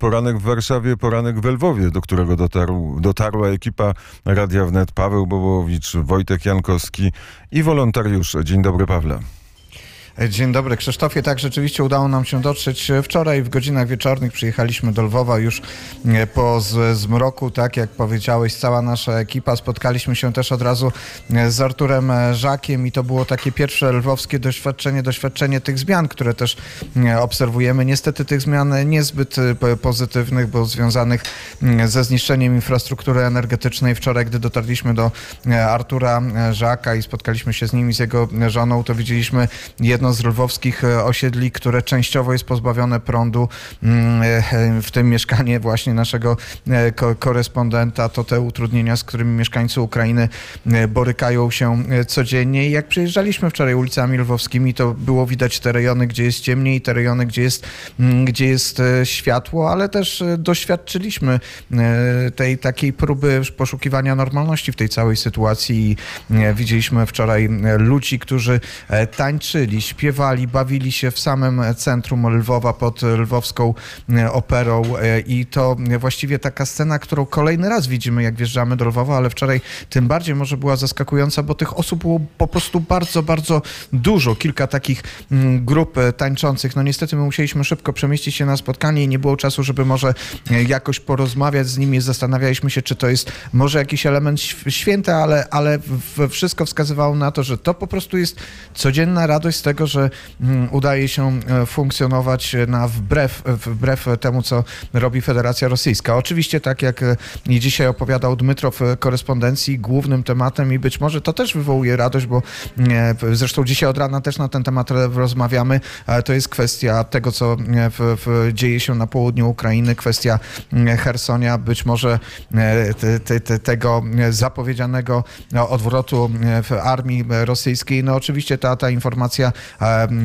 Poranek w Warszawie, poranek w Lwowie, do którego dotarł, dotarła ekipa Radia Wnet Paweł Bobołowicz, Wojtek Jankowski i wolontariusze. Dzień dobry, Pawle. Dzień dobry Krzysztofie. Tak, rzeczywiście udało nam się dotrzeć. Wczoraj w godzinach wieczornych przyjechaliśmy do Lwowa już e, po zmroku, tak jak powiedziałeś, cała nasza ekipa. Spotkaliśmy się też od razu e, z Arturem e, Żakiem i to było takie pierwsze lwowskie doświadczenie, doświadczenie tych zmian, które też obserwujemy. Niestety tych zmian niezbyt pozytywnych, bo związanych ze zniszczeniem infrastruktury energetycznej. Wczoraj, gdy dotarliśmy do Artura Żaka i spotkaliśmy się z nim i z jego żoną, to widzieliśmy jedno z lwowskich e, osiedli, które częściowo jest pozbawione prądu, mm, e, w tym mieszkanie właśnie naszego e, korespondenta, to te utrudnienia, z którymi mieszkańcy Ukrainy borykają się codziennie. Jak przyjeżdżaliśmy wczoraj ulicami lwowskimi, to było widać te rejony, gdzie jest ciemniej, te rejony, gdzie jest, mm, gdzie jest światło, ale też doświadczyliśmy tej takiej próby poszukiwania normalności w tej całej sytuacji. Widzieliśmy wczoraj ludzi, którzy tańczyli, śpiewali, bawili się w samym centrum Lwowa pod lwowską e, operą e, i to właściwie taka scena, którą kolejny raz widzimy, jak wjeżdżamy do Lwowa, ale wczoraj tym bardziej może była zaskakująca, bo tych osób było po prostu bardzo, bardzo dużo. Kilka takich mm, grup e, tańczących. No niestety my musieliśmy szybko przemieścić się na spotkanie i nie było czasu, żeby może jakoś porozmawiać z nimi. Zastanawialiśmy się, czy to jest może jakiś element święta, ale, ale wszystko wskazywało na to, że to po prostu jest codzienna radość z tego, że mm, udaje się e, funkcjonować na wbrew, wbrew temu, co robi Federacja Rosyjska. Oczywiście, tak jak e, dzisiaj opowiadał Dmytrow e, korespondencji, głównym tematem i być może to też wywołuje radość, bo zresztą dzisiaj od rana też na ten temat rozmawiamy, to jest kwestia tego, co w, w dzieje się na południu Ukrainy, kwestia Hersonia, być może te, te, te, tego zapowiedzianego odwrotu w armii rosyjskiej. No oczywiście ta, ta informacja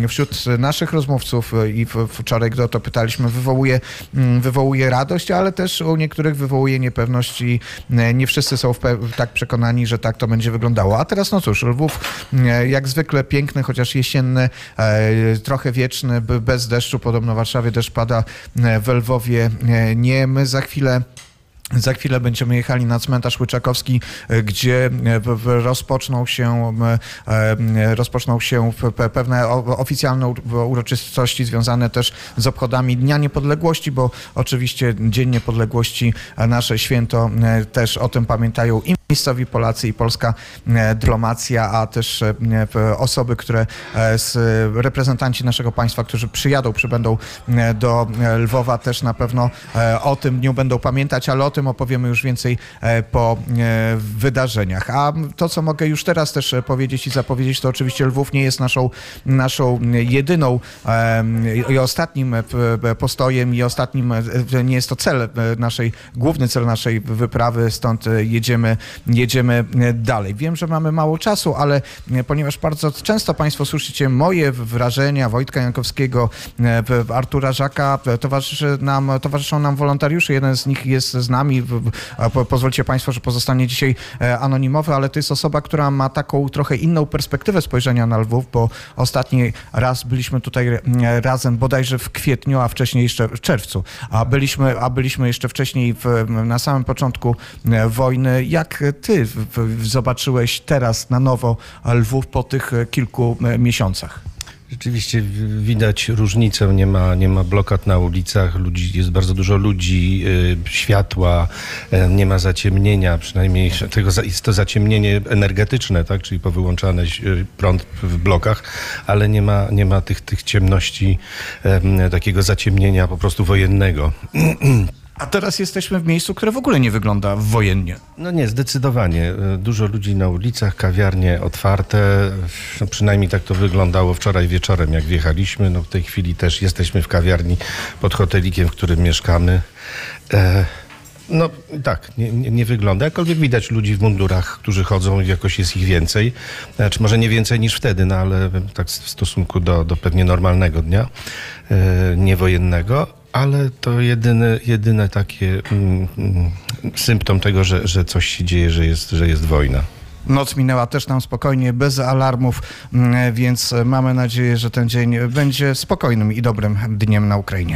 wśród naszych rozmówców e, i wczoraj, gdy o to pytaliśmy, wywołuje, mm, wywołuje radość, ale też u niektórych wywołuje niepewność i e, nie wszyscy są tak przekonani, że tak to będzie wyglądało. A teraz no cóż, Lwów e, jak zwykle piękny, chociaż jesienny, trochę wieczny, bez deszczu. Podobno w Warszawie deszcz pada, w Lwowie nie. My za chwilę za chwilę będziemy jechali na cmentarz Łyczakowski, e, gdzie e, rozpoczną się, e, rozpoczną się pewne oficjalne uroczystości związane też z obchodami Dnia Niepodległości, bo oczywiście Dzień Niepodległości, nasze święto też o tym pamiętają miejscowi Polacy i polska dyplomacja, a też osoby, które z reprezentanci naszego państwa, którzy przyjadą, przybędą do Lwowa też na pewno o tym dniu będą pamiętać, ale o tym opowiemy już więcej e, po e, wydarzeniach. A to, co mogę już teraz też e, powiedzieć i zapowiedzieć, to oczywiście Lwów nie jest naszą, naszą jedyną i ostatnim postojem i ostatnim, nie jest to cel naszej, główny cel naszej wyprawy, stąd jedziemy, jedziemy dalej. Wiem, że mamy mało czasu, ale ponieważ bardzo często Państwo słyszycie moje wrażenia Wojtka Jankowskiego, Artura Żaka, towarzyszy nam, towarzyszą nam wolontariusze, jeden z nich jest z nami. Pozwólcie Państwo, że pozostanie dzisiaj e, anonimowy, ale to jest osoba, która ma taką trochę inną perspektywę spojrzenia na Lwów, bo ostatni raz byliśmy tutaj e, razem bodajże w kwietniu, a wcześniej jeszcze w czerwcu, a byliśmy, a byliśmy jeszcze wcześniej w, na samym początku e, wojny. Jak ty zobaczyłeś teraz na nowo Lwów po tych kilku miesiącach? Rzeczywiście widać różnicę, nie ma, nie ma blokad na ulicach, ludzi, jest bardzo dużo ludzi, yy, światła, yy, nie ma zaciemnienia, przynajmniej tego, jest to zaciemnienie energetyczne, tak, czyli powyłączany y, prąd w blokach, ale nie ma, nie ma tych, tych ciemności, yy, takiego zaciemnienia po prostu wojennego. A teraz jesteśmy w miejscu, które w ogóle nie wygląda wojennie. No nie, zdecydowanie. Dużo ludzi na ulicach, kawiarnie otwarte. No przynajmniej tak to wyglądało wczoraj wieczorem, jak wjechaliśmy. No w tej chwili też jesteśmy w kawiarni pod hotelikiem, w którym mieszkamy. E no tak, nie, nie, nie, wygląda. Jakkolwiek widać ludzi w mundurach, którzy chodzą i jakoś jest ich więcej. Znaczy może nie więcej niż wtedy, no ale tak w stosunku do, do pewnie normalnego dnia, e, niewojennego ale to jedyne, jedyne takie mm, mm, symptom tego, że, że coś się dzieje, że jest, że jest wojna. Noc minęła też tam spokojnie, bez alarmów, mm, więc mamy nadzieję, że ten dzień będzie spokojnym i dobrym dniem na Ukrainie.